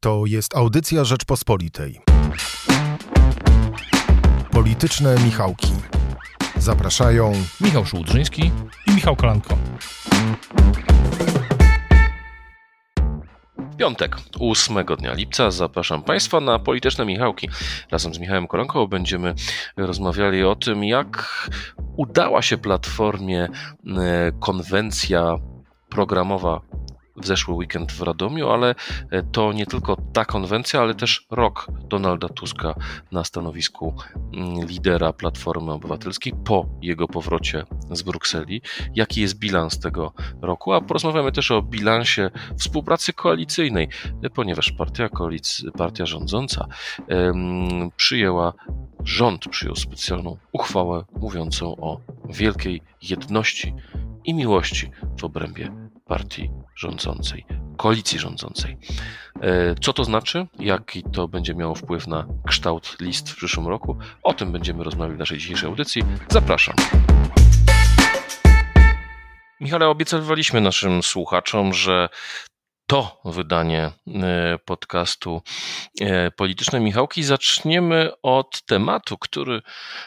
To jest audycja Rzeczpospolitej. Polityczne Michałki. Zapraszają Michał Szułdrzyński i Michał Kolanko. Piątek, 8 dnia lipca. Zapraszam Państwa na Polityczne Michałki. Razem z Michałem Kolanką będziemy rozmawiali o tym, jak udała się Platformie e, konwencja programowa w zeszły weekend w Radomiu, ale e, to nie tylko ta konwencja, ale też rok Donalda Tuska na stanowisku mm, lidera Platformy Obywatelskiej po jego powrocie z Brukseli. Jaki jest bilans tego roku? A porozmawiamy też o bilansie współpracy koalicyjnej, e, ponieważ partia, koalic- partia rządząca um, przyjęła rząd przyjął specjalną uchwałę mówiącą o wielkiej jedności i miłości w obrębie partii rządzącej, koalicji rządzącej. E, co to znaczy? Jaki to będzie miało wpływ na kształt list w przyszłym roku? O tym będziemy rozmawiać w naszej dzisiejszej audycji. Zapraszam. Michale, obiecywaliśmy naszym słuchaczom, że to wydanie e, podcastu e, Polityczne Michałki. Zaczniemy od tematu, który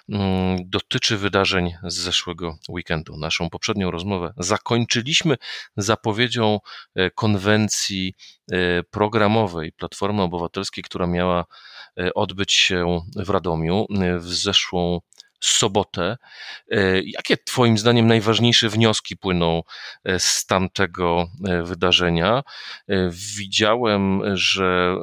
mm, dotyczy wydarzeń z zeszłego weekendu. Naszą poprzednią rozmowę zakończyliśmy zapowiedzią e, konwencji programowej Platformy Obywatelskiej, która miała odbyć się w Radomiu w zeszłą sobotę. E, jakie Twoim zdaniem najważniejsze wnioski płyną e, z tamtego e, wydarzenia? Widziałem, że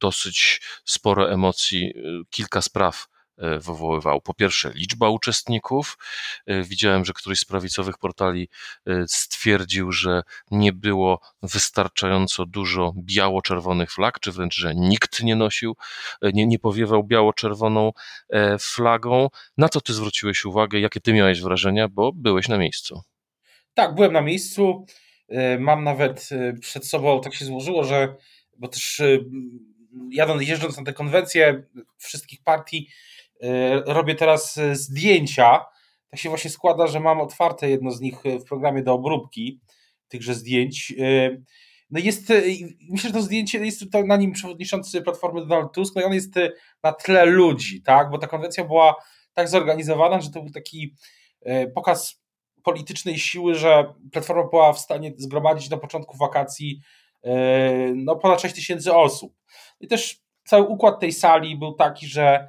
dosyć sporo emocji, kilka spraw wywoływał. Po pierwsze, liczba uczestników. E, widziałem, że któryś z prawicowych portali e, stwierdził, że nie było wystarczająco dużo biało-czerwonych flag, czy wręcz, że nikt nie nosił, nie, nie powiewał biało-czerwoną flagą. Na co ty zwróciłeś uwagę? Jakie ty miałeś wrażenia, bo byłeś na miejscu? Tak, byłem na miejscu. Mam nawet przed sobą, tak się złożyło, że bo też jadąc, jeżdżąc na te konwencje wszystkich partii, E, robię teraz e, zdjęcia. Tak się właśnie składa, że mam otwarte jedno z nich w programie do obróbki tychże zdjęć. E, no jest, myślę, że to zdjęcie jest to na nim przewodniczący Platformy Donald Tusk, no i on jest na tle ludzi, tak, bo ta konwencja była tak zorganizowana, że to był taki pokaz politycznej siły, że Platforma była w stanie zgromadzić na początku wakacji no ponad 6 tysięcy osób. I też cały układ tej sali był taki, że E,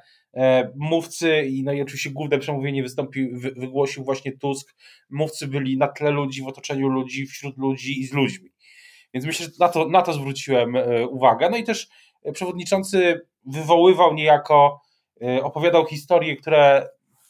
mówcy i no i oczywiście główne przemówienie wystąpił, wygłosił właśnie Tusk. Mówcy byli na tle ludzi, w otoczeniu ludzi, wśród ludzi i z ludźmi. Więc myślę, że na to, na to zwróciłem e, uwagę. No i też przewodniczący wywoływał niejako, e, opowiadał historie, które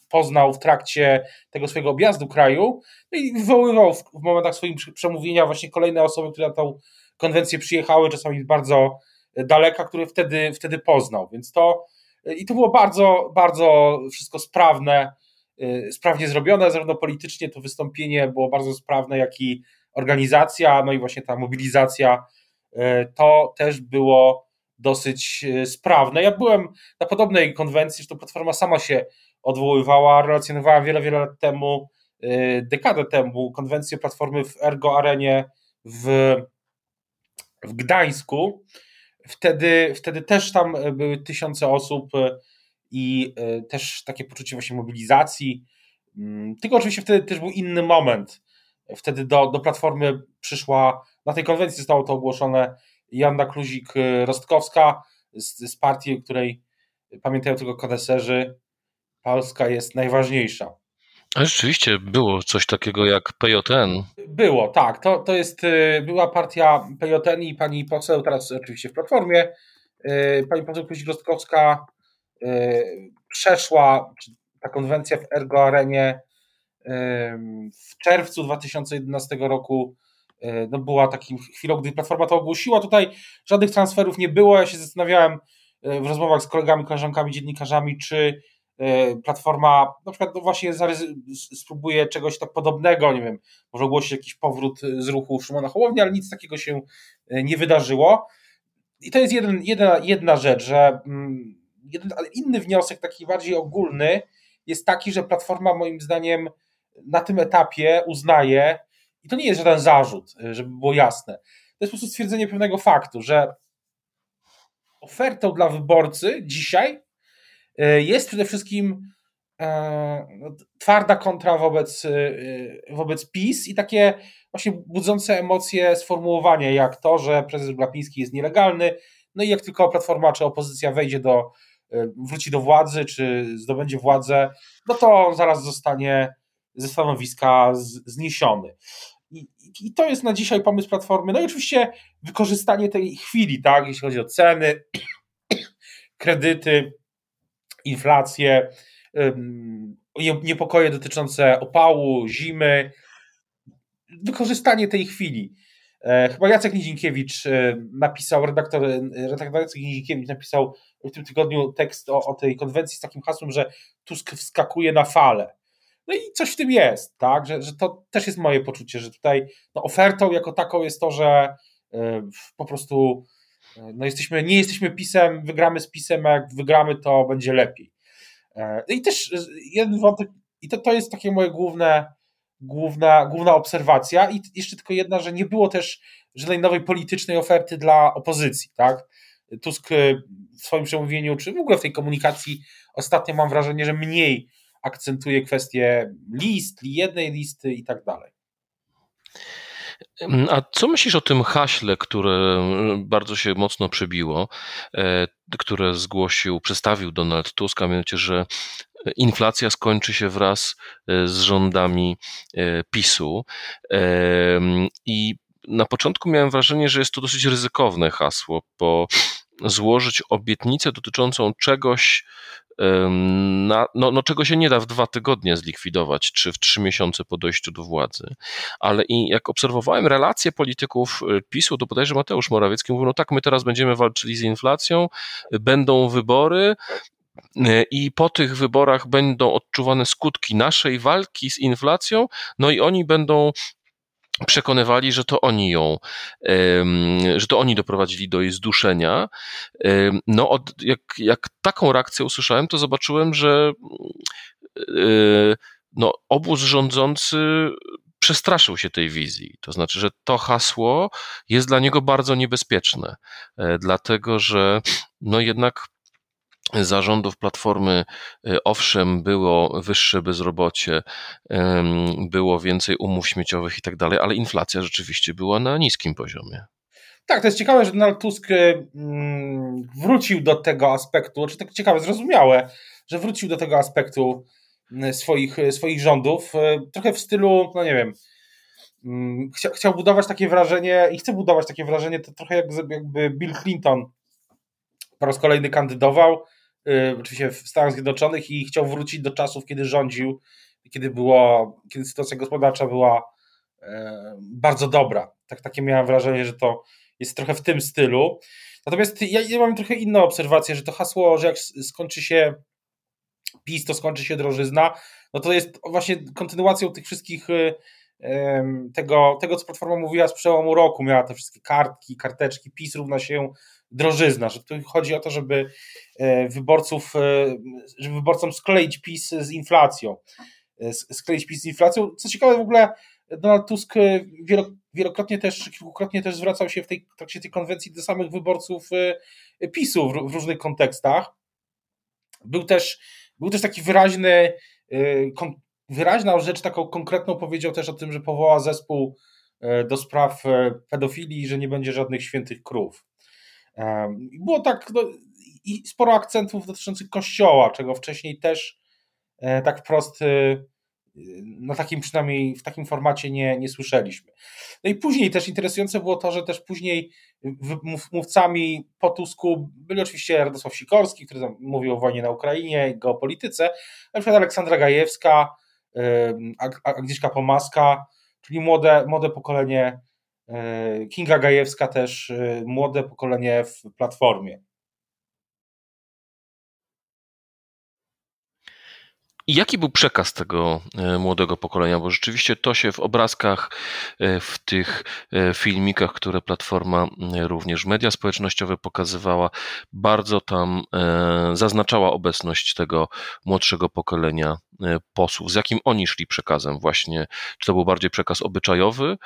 poznał w trakcie tego swojego objazdu kraju no i wywoływał w, w momentach swoich przemówienia właśnie kolejne osoby, które na tą konwencję przyjechały, czasami bardzo daleka, które wtedy, wtedy poznał. Więc to i to było bardzo, bardzo wszystko sprawne, y, sprawnie zrobione, zarówno politycznie to wystąpienie było bardzo sprawne, jak i organizacja, no i właśnie ta mobilizacja, y, to też było dosyć sprawne. Ja byłem na podobnej konwencji, że to Platforma sama się odwoływała, relacjonowała wiele, wiele lat temu, dekadę temu, konwencję Platformy w Ergo Arenie w, w Gdańsku, Wtedy, wtedy też tam e, były tysiące osób e, i e, też takie poczucie właśnie mobilizacji. Mm, tylko oczywiście wtedy też był inny moment. Wtedy do, do Platformy przyszła, na tej konwencji zostało to ogłoszone Janda Kluzik-Rostkowska z, z partii, której pamiętają tylko koneserzy, Polska jest najważniejsza. A rzeczywiście było coś takiego jak PJN. Było, tak. To, to jest, y, była partia PJN i pani poseł, teraz oczywiście w Platformie, y, pani poseł Kuzik-Rostkowska y, przeszła, ta konwencja w Ergo Arenie w czerwcu 2011 roku no była takim chwilą, gdy Platforma to ogłosiła. Tutaj żadnych transferów nie było. Ja się zastanawiałem w rozmowach z kolegami, koleżankami, dziennikarzami, czy platforma na przykład no właśnie spróbuje czegoś tak podobnego, nie wiem, może ogłosić jakiś powrót z ruchu Szymona Hołowni, ale nic takiego się e, nie wydarzyło. I to jest jeden, jedna, jedna rzecz, że mm, jeden, inny wniosek, taki bardziej ogólny, jest taki, że Platforma moim zdaniem na tym etapie uznaje, i to nie jest żaden zarzut, e, żeby było jasne, to jest po prostu stwierdzenie pewnego faktu, że ofertą dla wyborcy dzisiaj jest przede wszystkim no, twarda kontra wobec, wobec PiS i takie właśnie budzące emocje sformułowanie, jak to, że prezes Glapiński jest nielegalny, no i jak tylko Platforma czy opozycja wejdzie do, wróci do władzy, czy zdobędzie władzę, no to zaraz zostanie ze stanowiska zniesiony. I, I, to jest na dzisiaj pomysł Platformy. No i oczywiście wykorzystanie tej chwili, tak, jeśli chodzi o ceny, kredyty, inflację, niepokoje dotyczące opału, zimy, wykorzystanie tej chwili. E, chyba Jacek Nizinkiewicz e, napisał, redaktor, redaktor Jacek Nizinkiewicz napisał w tym tygodniu tekst o, o tej konwencji z takim hasłem, że Tusk wskakuje na falę. No i coś w tym jest, tak, że, że to też jest moje poczucie, że tutaj no, ofertą jako taką jest to, że y, po prostu no jesteśmy, nie jesteśmy pisem, wygramy z pisem, a jak wygramy, to będzie lepiej. Y, I też jeden wątek, i to, to jest takie moje główne, główna, główna obserwacja, i jeszcze tylko jedna, że nie było też żadnej nowej politycznej oferty dla opozycji, tak? Tusk w swoim przemówieniu, czy w ogóle w tej komunikacji ostatnio mam wrażenie, że mniej akcentuje kwestie list, jednej listy i tak dalej. A co myślisz o tym haśle, które bardzo się mocno przebiło, e, które zgłosił, przedstawił Donald Tusk, a mianowicie, że inflacja skończy się wraz e, z rządami e, PiSu. I na początku miałem wrażenie, że jest to dosyć ryzykowne hasło, bo złożyć obietnicę dotyczącą czegoś, na, no, no, czego się nie da w dwa tygodnie zlikwidować, czy w trzy miesiące po dojściu do władzy. Ale i jak obserwowałem relacje polityków y, PiSu, to bodajże Mateusz Morawiecki mówił, no tak, my teraz będziemy walczyli z inflacją, będą wybory, y, i po tych wyborach będą odczuwane skutki naszej walki z inflacją, no i oni będą przekonywali, że to oni ją, że to oni doprowadzili do jej zduszenia. No, od, jak, jak taką reakcję usłyszałem, to zobaczyłem, że e, no, obóz rządzący przestraszył się tej wizji. To znaczy, że to hasło jest dla niego bardzo niebezpieczne, e, dlatego że no jednak zarządów Platformy, y, owszem, było wyższe bezrobocie, było więcej umów śmieciowych i tak dalej, ale inflacja rzeczywiście była na niskim poziomie. Tak, to jest ciekawe, że Donald Tusk y, mm, wrócił do tego aspektu, czy tak ciekawe, zrozumiałe, że wrócił do tego aspektu y, swoich, swoich rządów, trochę w stylu, no nie wiem, mm, chciał, chciał budować takie wrażenie i chce budować takie wrażenie, to trochę jak, jakby Bill Clinton po raz kolejny kandydował, Y, oczywiście w Stanach Zjednoczonych i chciał wrócić do czasów, kiedy rządził, kiedy było, kiedy sytuacja gospodarcza była e, bardzo dobra. Tak, takie miałem wrażenie, że to jest trochę w tym stylu. Natomiast ja, ja mam trochę inną obserwację, że to hasło, że jak skończy się PiS, to skończy się drożyzna, no to jest właśnie kontynuacją tych wszystkich y, tego, tego, co Platforma mówiła z przełomu roku, miała te wszystkie kartki, karteczki, PiS równa się drożyzna, że tu chodzi o to, żeby e, wyborców, e, żeby wyborcom skleić PiS z inflacją. E, skleić PiS z inflacją. Co ciekawe, w ogóle Donald Tusk wielokrotnie też, kilkukrotnie też zwracał się w tej w trakcie tej konwencji do samych wyborców PiSu w różnych kontekstach. Był też, był też taki wyraźny, wyraźna rzecz, taką konkretną powiedział też o tym, że powoła zespół do spraw pedofilii że nie będzie żadnych świętych krów. Było tak, no, i sporo akcentów dotyczących kościoła, czego wcześniej też e, tak wprost e, na takim przynajmniej w takim formacie nie, nie słyszeliśmy. No i później też interesujące było to, że też później mówcami po Tusku byli oczywiście Radosław Sikorski, który mówił o wojnie na Ukrainie i geopolityce, na przykład Aleksandra Gajewska, Agnieszka Pomaska, czyli młode, młode pokolenie Kinga Gajewska też, e, młode pokolenie w Platformie. I jaki był przekaz tego e, młodego pokolenia? Bo rzeczywiście to się w obrazkach, e, w tych e, filmikach, które Platforma również media społecznościowe pokazywała, bardzo tam zaznaczała obecność tego młodszego pokolenia posłów. Z jakim oni szli przekazem właśnie? Czy to był bardziej przekaz obyczajowy,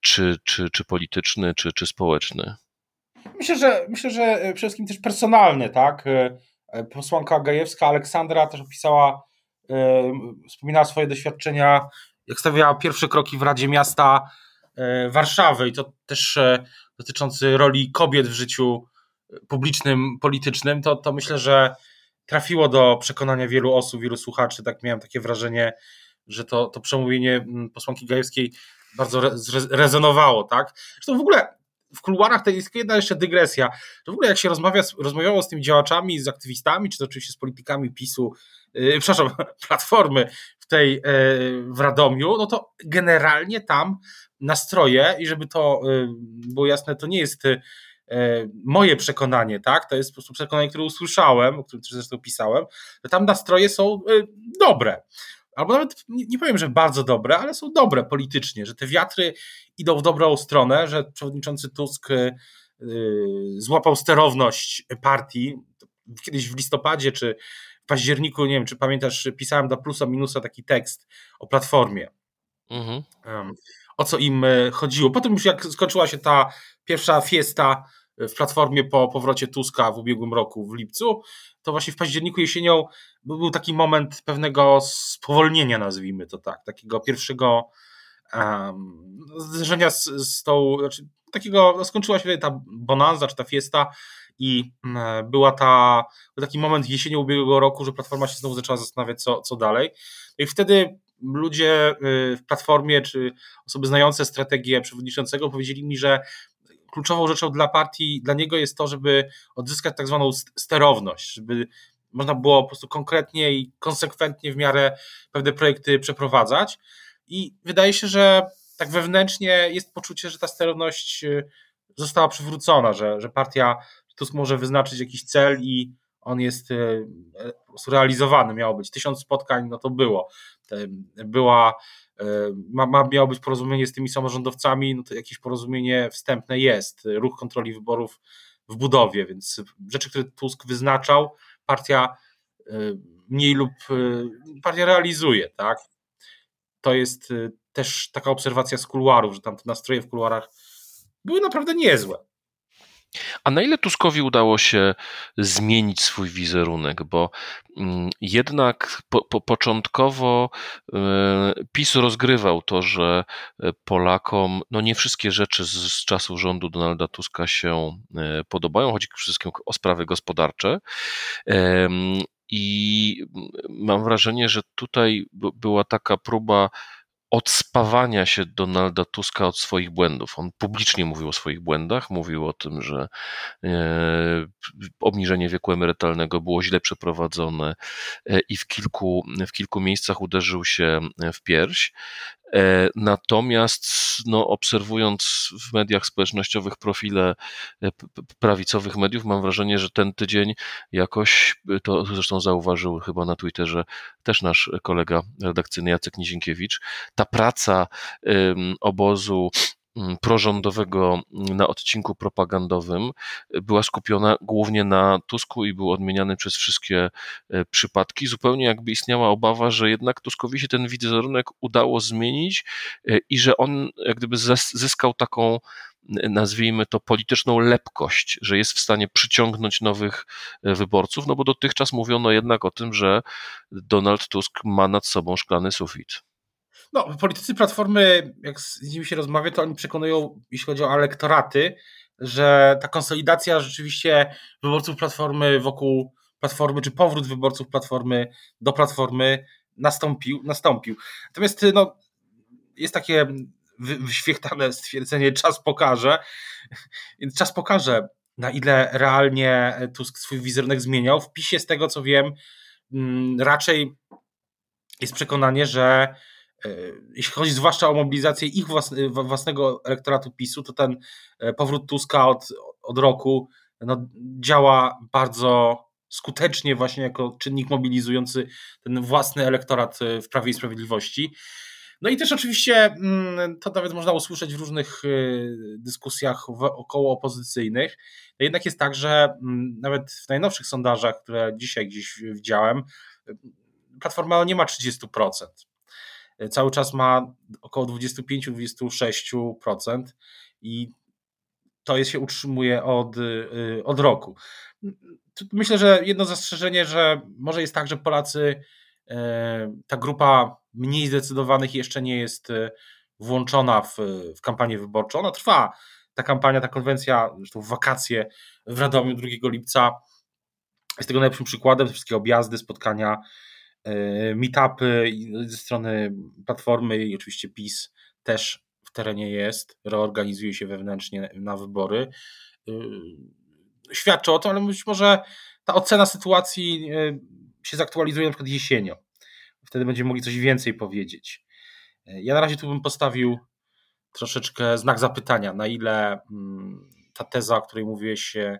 czy, czy, czy polityczny, czy, czy społeczny? Myślę, że myślę, że przede wszystkim też personalny, tak? Posłanka Gajewska Aleksandra też opisała, wspominała swoje doświadczenia, jak stawiała pierwsze kroki w Radzie Miasta Warszawy i to też dotyczący roli kobiet w życiu publicznym, politycznym, to, to myślę, że trafiło do przekonania wielu osób, wielu słuchaczy. Tak miałem takie wrażenie, że to, to przemówienie mm, posłanki Gajewskiej bardzo re, rezonowało, tak? Zresztą w ogóle w kuluarach to jest jedna jeszcze dygresja. W ogóle jak się rozmawia, rozmawiało z tymi działaczami, z aktywistami, czy to oczywiście z politykami PiSu, yy, przepraszam, Platformy w tej, yy, w Radomiu, no to generalnie tam nastroje i żeby to yy, było jasne, to nie jest E, moje przekonanie, tak, to jest po prostu przekonanie, które usłyszałem, o którym też zresztą pisałem, że tam nastroje są e, dobre. Albo nawet nie powiem, że bardzo dobre, ale są dobre politycznie, że te wiatry idą w dobrą stronę, że przewodniczący Tusk e, złapał sterowność partii. Kiedyś w listopadzie czy w październiku, nie wiem, czy pamiętasz, pisałem do plusa minusa taki tekst o platformie. Mhm. O co im chodziło. Potem już jak skończyła się ta pierwsza fiesta w platformie po powrocie Tuska w ubiegłym roku w lipcu, to właśnie w październiku jesienią był taki moment pewnego spowolnienia, nazwijmy to tak, takiego pierwszego um, zderzenia z, z tą, znaczy takiego, no skończyła się ta bonanza, czy ta fiesta i um, była ta, był taki moment jesienią ubiegłego roku, że Platforma się znowu zaczęła zastanawiać, co, co dalej. I wtedy ludzie y, w Platformie, czy osoby znające strategię przewodniczącego powiedzieli mi, że kluczową rzeczą dla partii, dla niego jest to, żeby odzyskać tak zwaną sterowność, żeby można było po prostu konkretnie i konsekwentnie w miarę pewne projekty przeprowadzać. I wydaje się, że tak wewnętrznie jest poczucie, że ta sterowność y, została przywrócona, że, że partia Tusk może wyznaczyć jakiś cel i on jest y, realizowany. Miało być tysiąc spotkań, no to było. Była E, ma, ma, miało być porozumienie z tymi samorządowcami, no to jakieś porozumienie wstępne jest, ruch kontroli wyborów w budowie, więc rzeczy, które Tusk wyznaczał, partia e, mniej lub e, partia realizuje, tak? To jest też taka obserwacja z kuluarów, że tam te nastroje w kuluarach były naprawdę niezłe. A na ile Tuskowi udało się zmienić swój wizerunek? Bo mm, jednak po, po, początkowo e, PiS rozgrywał to, że e, Polakom no nie wszystkie rzeczy z, z czasów rządu Donalda Tuska się e, podobają. Chodzi przede wszystkim o sprawy gospodarcze. I mam wrażenie, że tutaj była taka próba odspawania się Donalda Tuska od swoich błędów. On publicznie mówił o swoich błędach, mówił o tym, że e, obniżenie wieku emerytalnego było źle przeprowadzone e, i w kilku, w kilku miejscach uderzył się w pierś. E, natomiast no, obserwując w mediach społecznościowych profile e, prawicowych mediów, mam wrażenie, że ten tydzień jakoś, e, to zresztą zauważył chyba na Twitterze też nasz kolega redakcyjny Jacek Nizinkiewicz, ta praca obozu prorządowego na odcinku propagandowym była skupiona głównie na Tusku i był odmieniany przez wszystkie e, przypadki. Zupełnie jakby istniała obawa, że jednak Tuskowi się ten wizerunek udało zmienić e, i że on jak gdyby zyskał taką nazwijmy to polityczną lepkość, że jest w stanie przyciągnąć nowych e, wyborców, no bo dotychczas mówiono jednak o tym, że Donald Tusk ma nad sobą szklany sufit. No, politycy Platformy, jak z nimi się rozmawia, to oni przekonują, jeśli chodzi o elektoraty, że ta konsolidacja rzeczywiście wyborców Platformy wokół Platformy, czy powrót wyborców Platformy do Platformy nastąpił. nastąpił. Natomiast no, jest takie wyświechtane stwierdzenie, czas pokaże. Więc czas pokaże, na ile realnie Tusk swój wizerunek zmieniał. W PiSie, z tego co wiem, mm, raczej jest przekonanie, że jeśli chodzi zwłaszcza o mobilizację ich własnego elektoratu PiSu, to ten e, powrót Tuska od, od roku no, działa bardzo skutecznie właśnie jako czynnik mobilizujący ten własny elektorat e, w Prawie i Sprawiedliwości. No i też oczywiście mm, to nawet można usłyszeć w różnych dyskusjach około opozycyjnych. No jednak jest tak, że mm, nawet w najnowszych sondażach, które dzisiaj gdzieś widziałem, Platforma nie ma 30% cały czas ma około 25-26% i to jest, się utrzymuje od, od roku. Myślę, że jedno zastrzeżenie, że może jest tak, że Polacy, ta grupa mniej zdecydowanych jeszcze nie jest włączona w, w kampanię wyborczą. Ona trwa, ta kampania, ta konwencja, zresztą w wakacje w Radomiu 2 lipca jest tego najlepszym przykładem, wszystkie objazdy, spotkania, meetupy ze strony Platformy i oczywiście PiS też w terenie jest, reorganizuje się wewnętrznie na wybory. Y, świadczy o tym, ale być może ta ocena sytuacji y, się zaktualizuje na przykład jesienią. Wtedy będziemy mogli coś więcej powiedzieć. Ja na razie tu bym postawił troszeczkę znak zapytania, na ile mm, ta teza, o której mówiłeś, się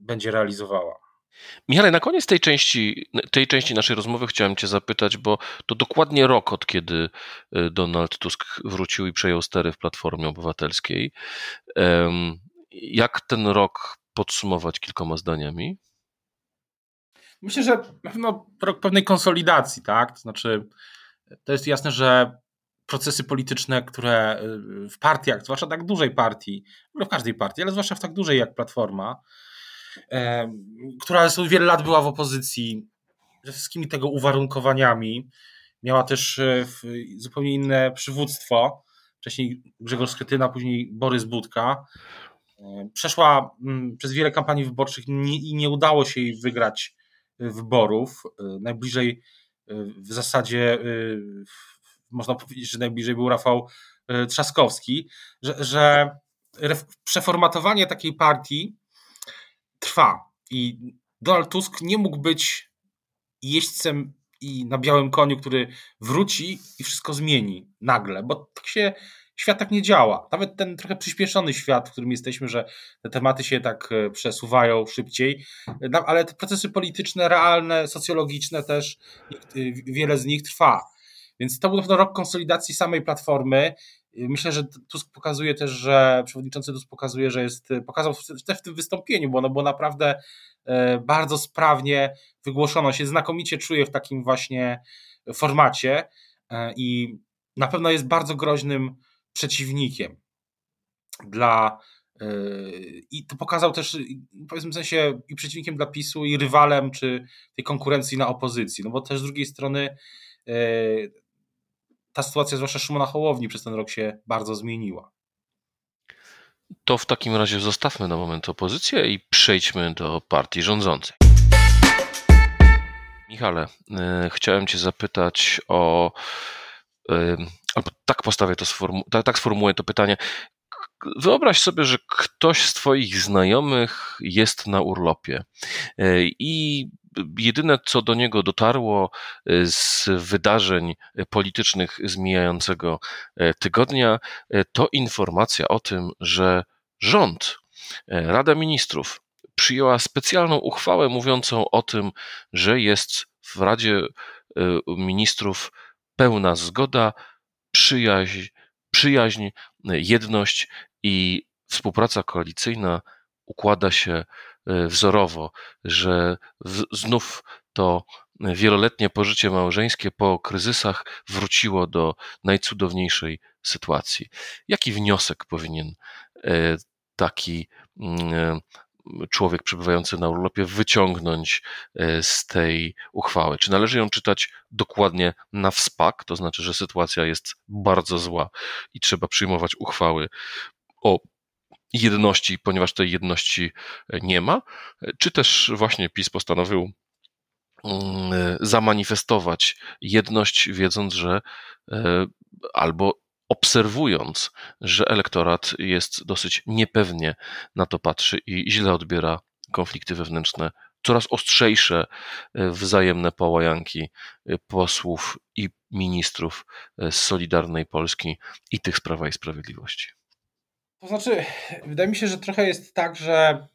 będzie realizowała. Michale, na koniec tej części, tej części naszej rozmowy chciałem Cię zapytać, bo to dokładnie rok od kiedy y, Donald Tusk wrócił i przejął stery w Platformie Obywatelskiej. Jak ten rok podsumować kilkoma zdaniami? Myślę, że pewno rok pewnej konsolidacji, tak? To znaczy, to jest jasne, że procesy polityczne, które y, w partiach, zwłaszcza tak dużej partii, w każdej partii, ale zwłaszcza w tak dużej jak Platforma, która przez wiele lat była w opozycji, ze wszystkimi tego uwarunkowaniami. Miała też e, zupełnie inne przywództwo. Wcześniej Grzegorz Schetyna, później Borys Budka. Przeszła mm, przez wiele kampanii wyborczych i nie udało się jej wygrać e, wyborów. E, najbliżej w zasadzie można powiedzieć, że najbliżej był Rafał Trzaskowski, że, że przeformatowanie takiej partii trwa. I Donald Tusk nie mógł być jeźdźcem i na białym koniu, który wróci i wszystko zmieni nagle, bo tak się świat tak nie działa. Nawet ten trochę przyspieszony świat, w którym jesteśmy, że te tematy się tak e, przesuwają szybciej, ale te procesy polityczne, realne, socjologiczne też, wiele z nich trwa. Więc to był rok konsolidacji samej platformy Myślę, że Tusk pokazuje też, że przewodniczący Tusk pokazuje, że jest, pokazał też w tym wystąpieniu, bo ono było naprawdę e, bardzo sprawnie wygłoszone, się znakomicie czuje w takim właśnie formacie e, i na pewno jest bardzo groźnym przeciwnikiem dla e, i to pokazał też, w sensie, i przeciwnikiem dla PiSu, i rywalem, czy tej konkurencji na opozycji. No bo też z drugiej strony ta sytuacja, zwłaszcza Szymona Hołowni, przez ten rok się bardzo zmieniła. To w takim razie zostawmy na moment opozycję i przejdźmy do partii rządzącej. Michale, y, chciałem Cię zapytać o. Y, albo tak postawię to, sformu- tak, tak sformułuję to pytanie. Wyobraź sobie, że ktoś z Twoich znajomych jest na urlopie y, i jedyne, co do niego dotarło e, z wydarzeń politycznych z mijającego e, tygodnia, e, to informacja o tym, że rząd, Rada Ministrów przyjęła specjalną uchwałę mówiącą o tym, że jest w Radzie Ministrów pełna zgoda, przyjaźń, przyjaźń jedność i współpraca koalicyjna układa się E, wzorowo, że znów to wieloletnie pożycie małżeńskie po kryzysach wróciło do najcudowniejszej sytuacji. Jaki wniosek powinien e, taki mm, e, człowiek przebywający na urlopie wyciągnąć z tej uchwały? Czy należy ją czytać dokładnie na wspak, to znaczy, że sytuacja jest bardzo zła i trzeba przyjmować uchwały o jedności, ponieważ tej jedności e, nie ma, czy też właśnie PiS postanowił mm, e, zamanifestować jedność, wiedząc, że e, albo obserwując, że elektorat jest dosyć niepewnie na to patrzy i źle odbiera konflikty wewnętrzne, coraz ostrzejsze wzajemne połajanki posłów i ministrów z Solidarnej Polski i tych z Prawa i Sprawiedliwości. To znaczy, wydaje mi się, że trochę jest tak, że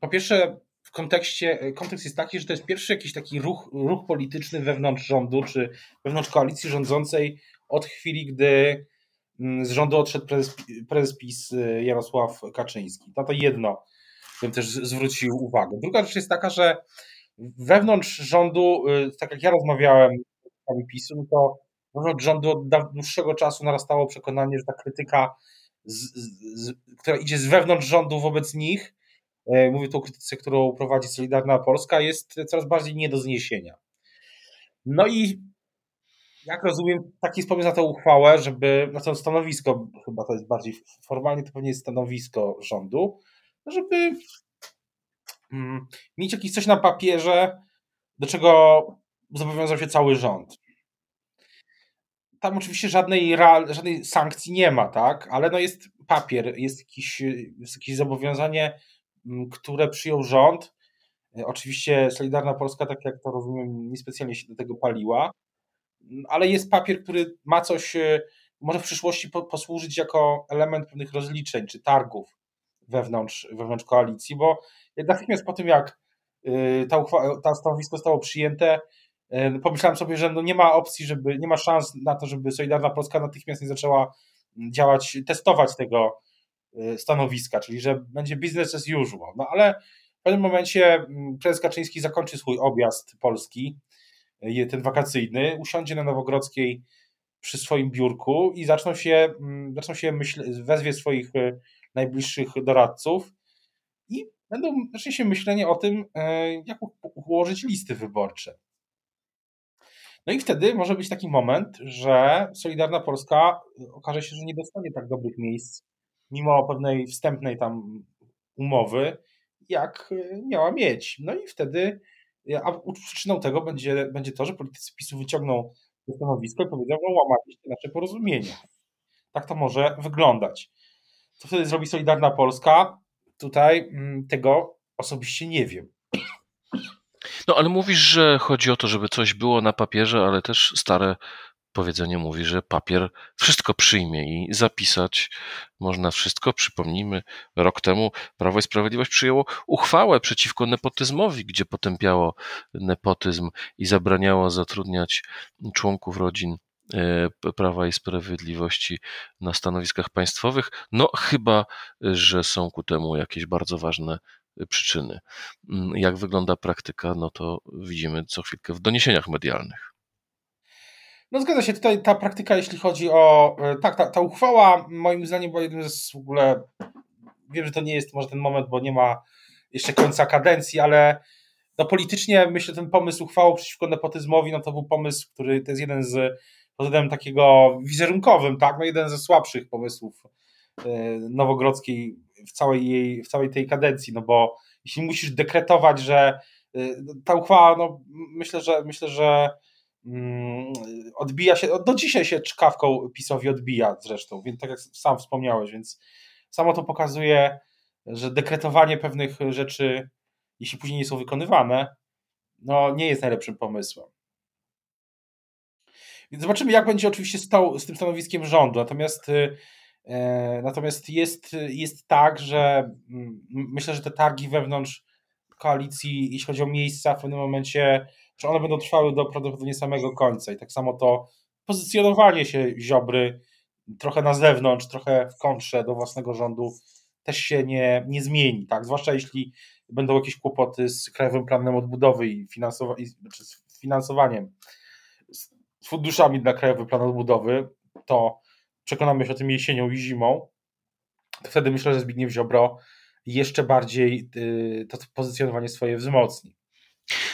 po pierwsze w kontekście, kontekst jest taki, że to jest pierwszy jakiś taki ruch, ruch polityczny wewnątrz rządu, czy wewnątrz koalicji rządzącej od chwili, gdy mm, z rządu odszedł prezes, prezes PiS y, Jarosław Kaczyński. To to jedno, bym też zwrócił uwagę. Druga rzecz jest taka, że wewnątrz rządu, y, tak jak ja rozmawiałem z PiSu, to wewnątrz rządu od dłuższego czasu narastało przekonanie, że ta krytyka z, z, która idzie z wewnątrz rządu wobec nich, mówię tu o krytyce, którą prowadzi Solidarna Polska, jest coraz bardziej nie do zniesienia. No i jak rozumiem, taki jest pomysł na tę uchwałę, żeby, na to stanowisko, chyba to jest bardziej formalnie, to pewnie jest stanowisko rządu, żeby mm, mieć jakieś coś na papierze, do czego zobowiązał się cały rząd. Tam oczywiście żadnej, żadnej sankcji nie ma, tak? Ale no jest papier, jest jakieś, jest jakieś zobowiązanie, mm, które przyjął rząd. Oczywiście Solidarna Polska, tak jak to rozumiem, niespecjalnie się do tego paliła, ale jest papier, który ma coś, e, może w przyszłości posłużyć jako element pewnych rozliczeń czy targów wewnątrz, wewnątrz koalicji, bo natychmiast po tym, jak e, ta, uchwała, ta stanowisko zostało przyjęte, e, pomyślałem sobie, że no nie ma opcji, żeby, nie ma szans na to, żeby Solidarna Polska natychmiast nie zaczęła działać, testować tego stanowiska, czyli że będzie business as usual. No ale w pewnym momencie prezes Kaczyński zakończy swój objazd Polski ten wakacyjny, usiądzie na Nowogrodzkiej przy swoim biurku i zaczną się, mm, zaczną się myśl, wezwie swoich e, najbliższych doradców i będą, zacznie się myślenie o tym, e, jak ułożyć listy wyborcze. No i wtedy może być taki moment, że Solidarna Polska e, okaże się, że nie dostanie tak dobrych miejsc, mimo pewnej wstępnej tam umowy, jak miała mieć. No i wtedy a przyczyną tego będzie, będzie to, że politycy PiSu wyciągną to stanowisko i powiedzą, że łamaliście nasze porozumienia. Tak to może wyglądać. Co wtedy zrobi Solidarna Polska? Tutaj mm, tego osobiście nie wiem. No ale mówisz, że chodzi o to, żeby coś było na papierze, ale też stare powiedzenie mówi, że papier wszystko przyjmie i zapisać można wszystko. Przypomnijmy, rok temu Prawo i Sprawiedliwość przyjęło uchwałę przeciwko nepotyzmowi, gdzie potępiało nepotyzm i zabraniało zatrudniać członków rodzin e, Prawa i Sprawiedliwości na stanowiskach państwowych. No, chyba, że są ku temu jakieś bardzo ważne przyczyny. Mm, jak wygląda praktyka, no to widzimy co chwilkę w doniesieniach medialnych. No zgadza się, tutaj ta praktyka, jeśli chodzi o. E, tak, ta, ta uchwała moim zdaniem była jednym z w ogóle. Wiem, że to nie jest może ten moment, bo nie ma jeszcze końca kadencji, ale no politycznie myślę, ten pomysł uchwały przeciwko nepotyzmowi, no to był pomysł, który to jest jeden z pod takiego wizerunkowym, tak, no jeden ze słabszych pomysłów e, Nowogrodzkiej w całej jej, w całej tej kadencji, no bo jeśli musisz dekretować, że e, ta uchwała, no myślę, że myślę, że Mm, odbija się, do dzisiaj się czkawką PiSowi odbija zresztą, więc tak jak sam wspomniałeś, więc samo to pokazuje, że dekretowanie pewnych rzeczy, jeśli później nie są wykonywane, no nie jest najlepszym pomysłem. Więc zobaczymy, jak będzie oczywiście stał z tym stanowiskiem rządu. Natomiast, y, natomiast jest, jest tak, że mm, myślę, że te targi wewnątrz koalicji, jeśli chodzi o miejsca, w pewnym momencie że one będą trwały do prawdopodobnie samego końca. I tak samo to pozycjonowanie się Ziobry trochę na zewnątrz, trochę w kontrze do własnego rządu też się nie, nie zmieni, tak? Zwłaszcza jeśli będą jakieś kłopoty z Krajowym Planem Odbudowy i, finansowa znaczy z finansowaniem, z funduszami dla Krajowego Planu Odbudowy, to przekonamy się o tym jesienią i zimą, to wtedy myślę, że Zbigniew Ziobro jeszcze bardziej y, to pozycjonowanie swoje wzmocni.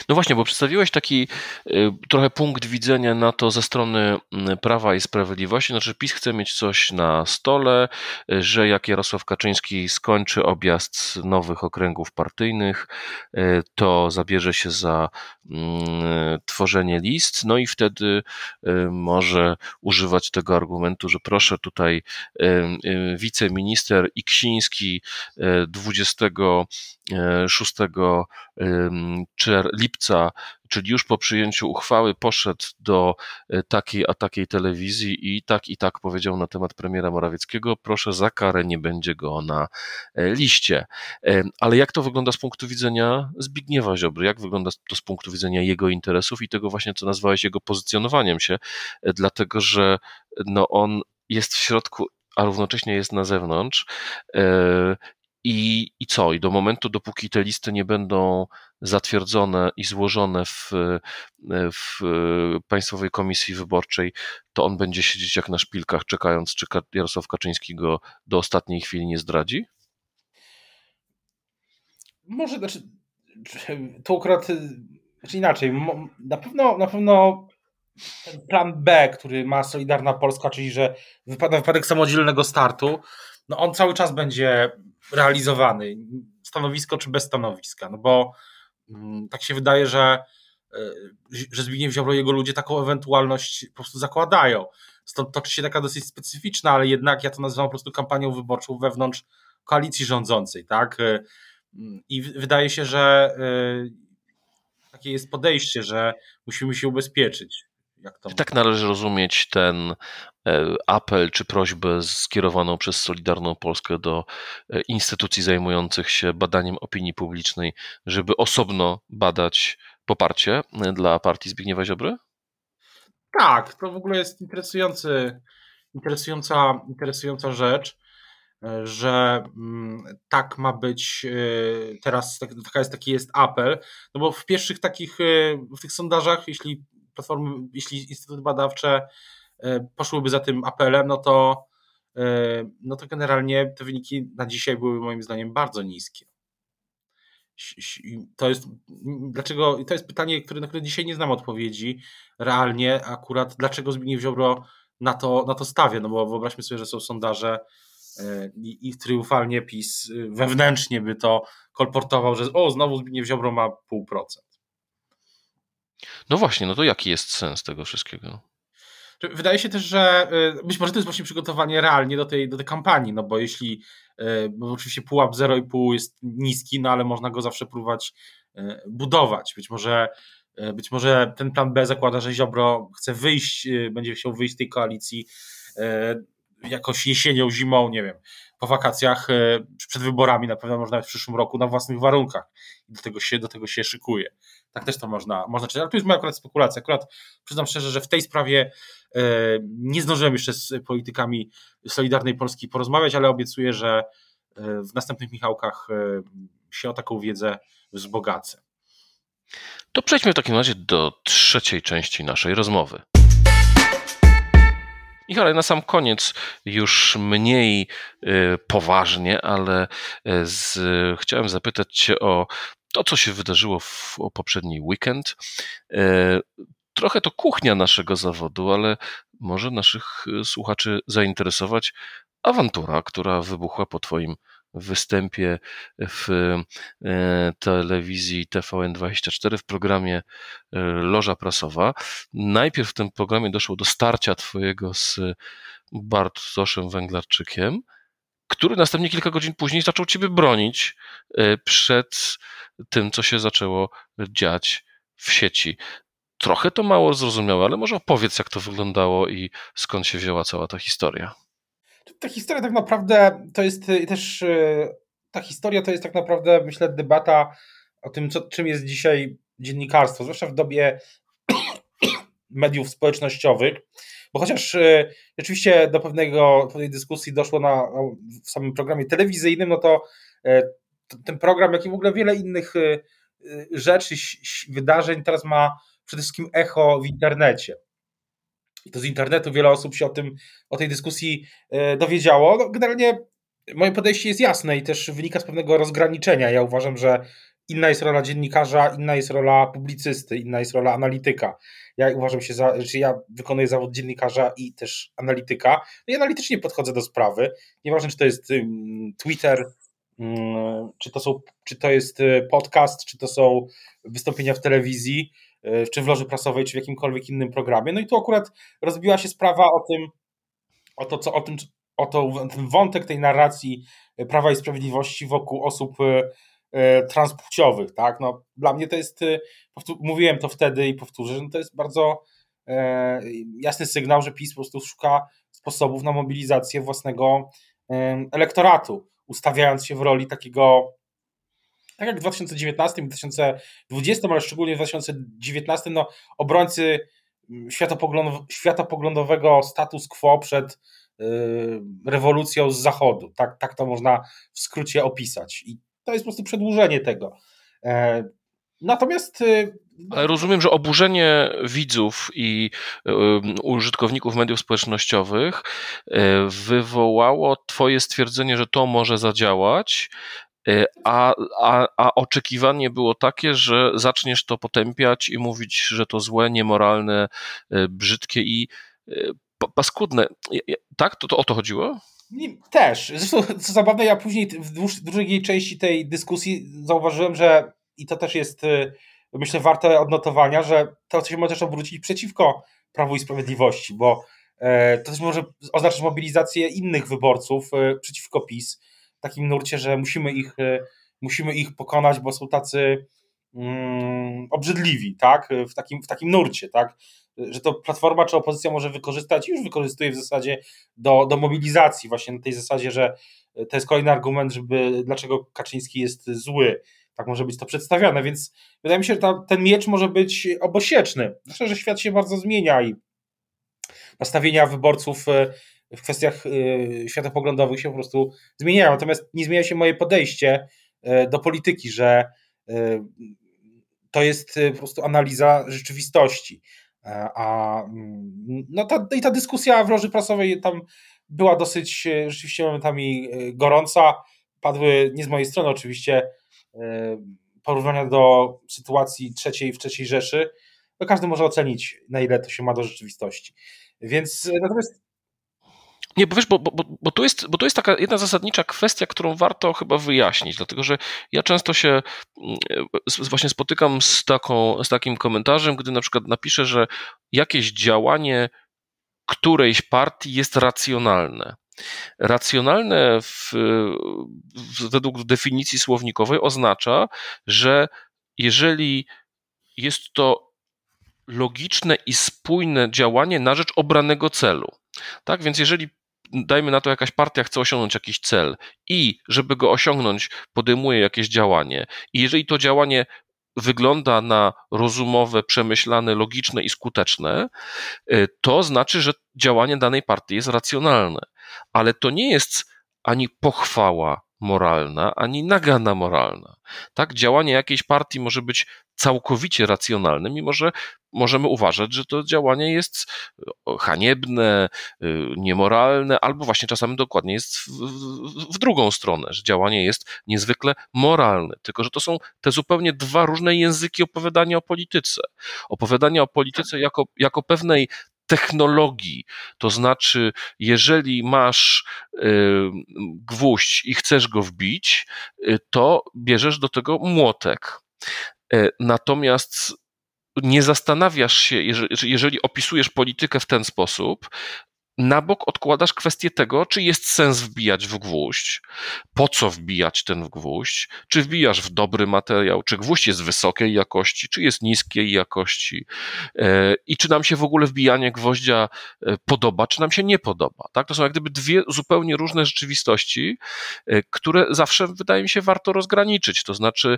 No właśnie, bo przedstawiłeś taki y, trochę punkt widzenia na to ze strony mm, Prawa i Sprawiedliwości. Znaczy, PiS chce mieć coś na stole, y, że jak Jarosław Kaczyński skończy objazd nowych okręgów partyjnych, y, to zabierze się za mm, tworzenie list, no i wtedy może używać tego argumentu, że proszę tutaj wiceminister Iksiński 26 lipca, czyli już po przyjęciu uchwały, poszedł do e, takiej a takiej telewizji i tak i tak powiedział na temat premiera Morawieckiego, proszę za karę nie będzie go na e, liście. E, ale jak to wygląda z punktu widzenia Zbigniewa Ziobry? Jak wygląda to z punktu widzenia jego interesów i tego właśnie, co nazwałeś jego pozycjonowaniem się? Dlatego, że no on jest w środku a równocześnie jest na zewnątrz I, I co? I do momentu, dopóki te listy nie będą zatwierdzone i złożone w, w Państwowej Komisji Wyborczej, to on będzie siedzieć jak na szpilkach, czekając, czy Jarosław Kaczyński go do ostatniej chwili nie zdradzi? Może, znaczy, to akurat, znaczy inaczej, na pewno, na pewno ten plan B, który ma Solidarna Polska, czyli że wypada wypadek samodzielnego startu, no on cały czas będzie realizowany, stanowisko czy bez stanowiska, no bo mm, tak się wydaje, że, e, że Zbigniew Ziobro i jego ludzie taką ewentualność po prostu zakładają. Stąd toczy się taka dosyć specyficzna, ale jednak ja to nazywam po prostu kampanią wyborczą wewnątrz koalicji rządzącej, tak? E, I wydaje się, że e, takie jest podejście, że musimy się ubezpieczyć. Tak należy rozumieć ten apel czy prośbę skierowaną przez Solidarną Polskę do e, instytucji zajmujących się badaniem opinii publicznej, żeby osobno badać poparcie e, dla partii Zbigniewa Ziobry? Tak, to w ogóle jest interesujący, interesująca, interesująca rzecz, że mm, tak ma być teraz, tak, taka jest, taki jest apel, no bo w pierwszych takich, w tych sondażach, jeśli platformy, jeśli instytuty badawcze e, poszłyby za tym apelem, no to, e, no to generalnie te wyniki na dzisiaj były moim zdaniem bardzo niskie. To jest, dlaczego, to jest pytanie, które, na które dzisiaj nie znam odpowiedzi realnie akurat, dlaczego Zbigniew Ziobro na to, na to stawia, no bo wyobraźmy sobie, że są sondaże e, i, i triumfalnie PiS wewnętrznie by to kolportował, że o, znowu Zbigniew Ziobro ma pół procent. No właśnie, no to jaki jest sens tego wszystkiego? Wydaje się też, że y, być może to jest właśnie przygotowanie realnie do tej, do tej kampanii, no bo jeśli, y, bo oczywiście pułap 0,5 jest niski, no ale można go zawsze próbować y, budować. Być może, być może ten plan B zakłada, że Ziobro chce wyjść, będzie chciał wyjść z tej koalicji jakoś jesienią, zimą, nie wiem, po wakacjach, przed wyborami na pewno można w przyszłym roku na własnych warunkach. Do tego się, do tego się szykuje. Tak też to można, można czytać. Ale tu jest moja akurat spekulacja. Akurat przyznam szczerze, że w tej sprawie e, nie zdążyłem jeszcze z politykami Solidarnej Polski porozmawiać, ale obiecuję, że e, w następnych Michałkach e, się o taką wiedzę wzbogacę. To przejdźmy w takim razie do trzeciej części naszej rozmowy. Michale, na sam koniec już mniej poważnie, ale z, chciałem zapytać Cię o to, co się wydarzyło w poprzedni weekend. E, trochę to kuchnia naszego zawodu, ale może naszych słuchaczy zainteresować awantura, która wybuchła po Twoim występie w e, telewizji TVN24 w programie Loża Prasowa. Najpierw w tym programie doszło do starcia Twojego z Bartoszem Węglarczykiem, który następnie kilka godzin później zaczął Ciebie bronić przed tym, co się zaczęło dziać w sieci. Trochę to mało zrozumiałe, ale może opowiedz, jak to wyglądało i skąd się wzięła cała ta historia. Ta historia tak naprawdę to jest y, też y, ta historia to jest tak naprawdę, myślę, debata o tym, co, czym jest dzisiaj dziennikarstwo, zwłaszcza w dobie mediów społecznościowych, bo chociaż y, rzeczywiście do pewnego, pewnej dyskusji doszło na, w samym programie telewizyjnym, no to ten program, jak i w ogóle wiele innych rzeczy, wydarzeń teraz ma przede wszystkim echo w internecie. To z internetu wiele osób się o tym, o tej dyskusji y, dowiedziało. No, generalnie moje podejście jest jasne i też wynika z pewnego rozgraniczenia. Ja uważam, że inna jest rola dziennikarza, inna jest rola publicysty, inna jest rola analityka. Ja uważam się za, że ja wykonuję zawód dziennikarza i też analityka. No i analitycznie podchodzę do sprawy. Nieważne, czy to jest Twitter, czy to, są, czy to jest y, podcast, czy to są wystąpienia w telewizji, czy w loży prasowej, czy w jakimkolwiek innym programie. No i tu akurat rozbiła się sprawa o tym, o to, co o tym, o to, ten wątek tej narracji Prawa i Sprawiedliwości wokół osób y, transpłciowych, tak? No, dla mnie to jest, mówiłem to wtedy i powtórzę, że to jest bardzo e, jasny sygnał, że PiS po prostu szuka sposobów na mobilizację własnego elektoratu ustawiając się w roli takiego, tak jak w 2019 i 2020, ale szczególnie w 2019, no, obrońcy światopogląd, światopoglądowego status quo przed rewolucją z zachodu. Tak, tak to można w skrócie opisać. I to jest po prostu przedłużenie tego. Natomiast. Ale rozumiem, że oburzenie widzów i użytkowników mediów społecznościowych wywołało Twoje stwierdzenie, że to może zadziałać, Y, a, a, a oczekiwanie było takie, że zaczniesz to potępiać i mówić, że to złe, niemoralne, y, brzydkie i y, paskudne. Tak? To, to o to chodziło? Też. Zresztą, co zabawne, ja później w, drugiej części tej dyskusji zauważyłem, że i to też jest, myślę, warte odnotowania, że to się może też obrócić przeciwko Prawu i Sprawiedliwości, bo e, to też może oznaczać mobilizację innych wyborców e, przeciwko PiS takim nurcie, że musimy ich, e, musimy ich pokonać, bo są tacy mm, obrzydliwi, tak? W takim, w takim nurcie, tak? Że to platforma czy opozycja może wykorzystać, już wykorzystuje w zasadzie do, do mobilizacji, właśnie na tej zasadzie, że to jest kolejny argument, żeby dlaczego Kaczyński jest zły. Tak może być to przedstawiane, więc wydaje mi się, że ta, ten miecz może być obosieczny. Myślę, że świat się bardzo zmienia i nastawienia wyborców e, w kwestiach y, światopoglądowych się po prostu zmieniają. Natomiast nie zmienia się moje podejście y, do polityki, że y, to jest po prostu analiza rzeczywistości. A mm, no ta, i ta dyskusja w loży prasowej tam była dosyć rzeczywiście momentami gorąca. Padły nie z mojej strony oczywiście porównania do sytuacji trzeciej w trzeciej Rzeszy. No każdy może ocenić, na ile to się ma do rzeczywistości. Więc natomiast nie, bo wiesz, bo, bo, bo, tu jest, bo tu jest taka jedna zasadnicza kwestia, którą warto chyba wyjaśnić, dlatego że ja często się mm, właśnie spotykam z, taką, z takim komentarzem, gdy na przykład napiszę, że jakieś działanie którejś partii jest racjonalne. Racjonalne w, według definicji słownikowej oznacza, że jeżeli jest to logiczne i spójne działanie na rzecz obranego celu. Tak więc jeżeli dajmy na to, jakaś partia chce osiągnąć jakiś cel i żeby go osiągnąć, podejmuje jakieś działanie, i jeżeli to działanie wygląda na rozumowe, przemyślane, logiczne i skuteczne, y, to znaczy, że działanie danej partii jest racjonalne. Ale to nie jest ani pochwała moralna, ani nagana moralna. Tak, działanie jakiejś partii może być całkowicie racjonalne, mimo że możemy uważać, że to działanie jest haniebne, y, niemoralne, albo właśnie czasami dokładnie jest w, w, w, drugą stronę, że działanie jest niezwykle moralne. Tylko, że to są te zupełnie dwa różne języki opowiadania o polityce. Opowiadania o polityce jako, jako pewnej technologii. To znaczy, jeżeli masz y, gwóźdź i chcesz go wbić, y, to bierzesz do tego młotek. Y, natomiast nie zastanawiasz się, jeżeli opisujesz politykę w ten sposób, na bok odkładasz kwestię tego, czy jest sens wbijać w gwóźdź, po co wbijać ten gwóźdź, czy wbijasz w dobry materiał, czy gwóźdź jest wysokiej jakości, czy jest niskiej jakości e, i czy nam się w ogóle wbijanie gwoździa e, podoba, czy nam się nie podoba. Tak? To są jak gdyby dwie zupełnie różne rzeczywistości, e, które zawsze wydaje mi się warto rozgraniczyć. To znaczy,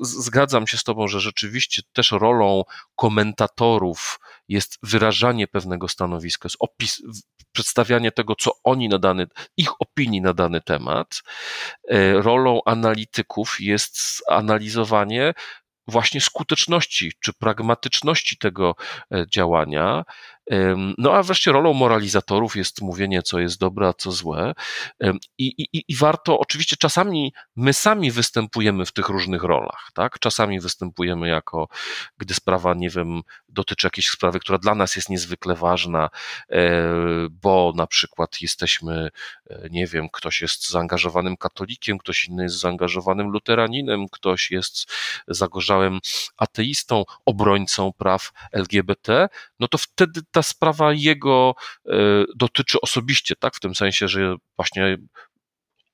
zgadzam się z Tobą, że rzeczywiście też rolą komentatorów jest wyrażanie pewnego stanowiska, jest opis, przedstawianie tego, co oni na dany, ich opinii na dany temat. E, rolą analityków jest analizowanie właśnie skuteczności czy pragmatyczności tego e, działania, no a wreszcie rolą moralizatorów jest mówienie, co jest dobre, a co złe. I, i, I warto, oczywiście, czasami my sami występujemy w tych różnych rolach, tak? Czasami występujemy jako, gdy sprawa, nie wiem, dotyczy jakiejś sprawy, która dla nas jest niezwykle ważna, e, bo na przykład jesteśmy, e, nie wiem, ktoś jest zaangażowanym katolikiem, ktoś inny jest zaangażowanym luteraninem, ktoś jest zagorzałym ateistą, obrońcą praw LGBT, no to wtedy ta sprawa jego e, dotyczy osobiście, tak? W tym sensie, że właśnie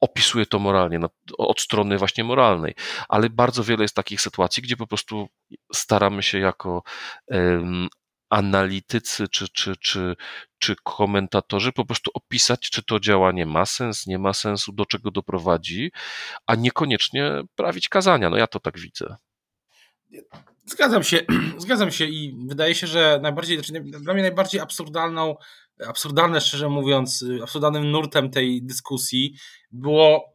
opisuje to moralnie, od strony właśnie moralnej, ale bardzo wiele jest takich sytuacji, gdzie po prostu staramy się jako analitycy czy, czy, czy, czy komentatorzy po prostu opisać, czy to działanie ma sens, nie ma sensu, do czego doprowadzi, a niekoniecznie prawić kazania. No ja to tak widzę. Zgadzam się, zgadzam się i wydaje się, że najbardziej, znaczy dla mnie najbardziej absurdalną, absurdalne szczerze mówiąc, absurdalnym nurtem tej dyskusji było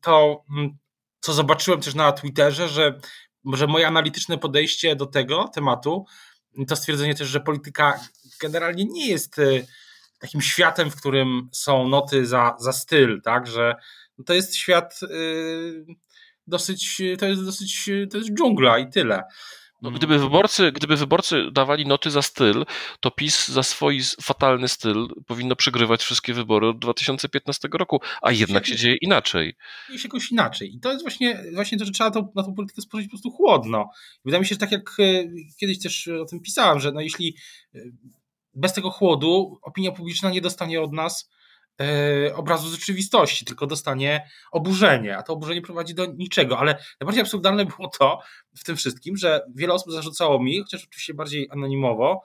to, mm, co zobaczyłem też na Twitterze, że, że moje analityczne podejście do tego tematu, to stwierdzenie też, że polityka generalnie nie jest y, takim światem, w którym są noty za, za styl, tak, że to jest świat yy, dosyć, to jest dosyć, to jest dżungla i tyle. No, gdyby, wyborcy, gdyby wyborcy dawali noty za styl, to PiS za swój fatalny styl powinno przegrywać wszystkie wybory od 2015 roku, a jednak się dzieje inaczej. Dzieje się jakoś inaczej. I to jest właśnie, właśnie to, że trzeba to, na tą politykę spojrzeć po prostu chłodno. Wydaje mi się, że tak jak e, kiedyś też o tym pisałem, że no jeśli e, bez tego chłodu opinia publiczna nie dostanie od nas obrazu z rzeczywistości, tylko dostanie oburzenie, a to oburzenie prowadzi do niczego. Ale najbardziej absurdalne było to w tym wszystkim, że wiele osób zarzucało mi, chociaż oczywiście bardziej anonimowo,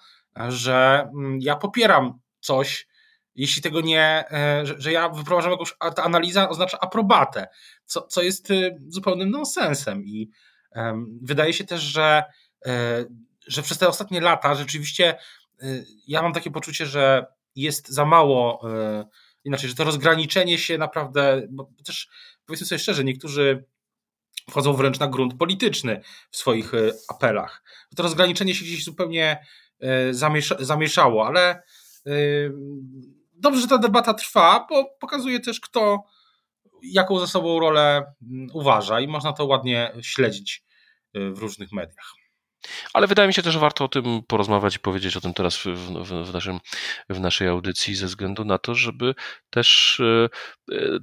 że mm, ja popieram coś, jeśli tego nie, e, że, ja wyprowadzam jakąś, ta analiza oznacza aprobatę, co, co jest y, zupełnym nonsensem i wydaje się też, że, e, że przez te ostatnie lata rzeczywiście y, ja mam takie poczucie, że jest za mało inaczej, że to rozgraniczenie się naprawdę, bo też powiedzmy sobie szczerze, niektórzy wchodzą wręcz na grunt polityczny w swoich e, apelach. To rozgraniczenie się gdzieś zupełnie e, zamiesza, zamieszało, ale e, dobrze, że ta debata trwa, bo pokazuje też, kto jaką ze sobą rolę mm, uważa i można to ładnie śledzić w różnych mediach. Ale wydaje mi się też, że warto o tym porozmawiać i powiedzieć o tym teraz w, w, w, naszym, w naszej audycji, ze względu na to, żeby też e,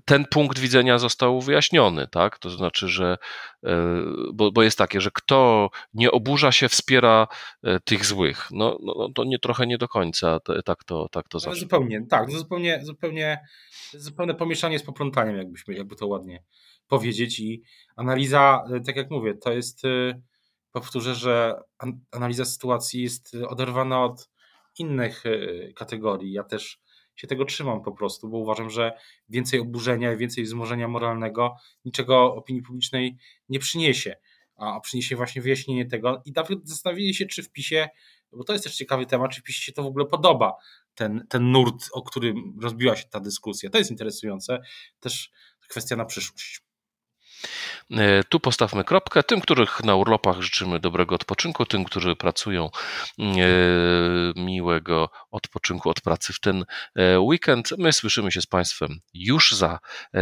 ten punkt widzenia został wyjaśniony, tak? To znaczy, że e, bo, bo jest takie, że kto nie oburza się, wspiera e, tych złych. No, no, no to nie trochę nie do końca tak to, tak to zawsze. Zupełnie, tak, to zupełnie, zupełnie, zupełne pomieszanie z poplątaniem, jakbyśmy, jakby to ładnie powiedzieć i analiza, tak jak mówię, to jest powtórzę, że analiza sytuacji jest oderwana od innych e, kategorii. Ja też się tego trzymam po prostu, bo uważam, że więcej oburzenia więcej wzmożenia moralnego niczego opinii publicznej nie przyniesie, a przyniesie właśnie wyjaśnienie tego. I nawet zastanowienie się, czy w PiSie, bo to jest też ciekawy temat, czy w PiSie się to w ogóle podoba, ten, ten nurt, o którym rozbiła się ta dyskusja. To jest interesujące, też kwestia na przyszłość. E, tu postawmy kropkę. Tym, których na urlopach życzymy dobrego odpoczynku, tym, którzy pracują, e, miłego odpoczynku od pracy w ten e, weekend. My słyszymy się z Państwem już za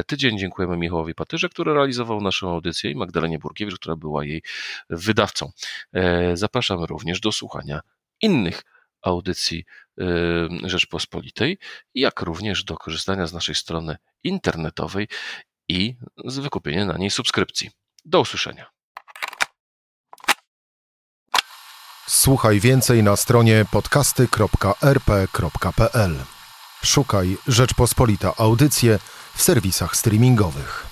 tydzień. Dziękujemy Michałowi Patyrze, który realizował naszą audycję i Magdalenie Burkiewicz, która była jej wydawcą. Zapraszamy również do słuchania innych audycji Rzeczpospolitej, jak również do korzystania z naszej strony internetowej i z wykupieniem na niej subskrypcji. Do usłyszenia. Słuchaj więcej na stronie podcasty.rp.pl. Szukaj Rzeczpospolita Audycje w serwisach streamingowych.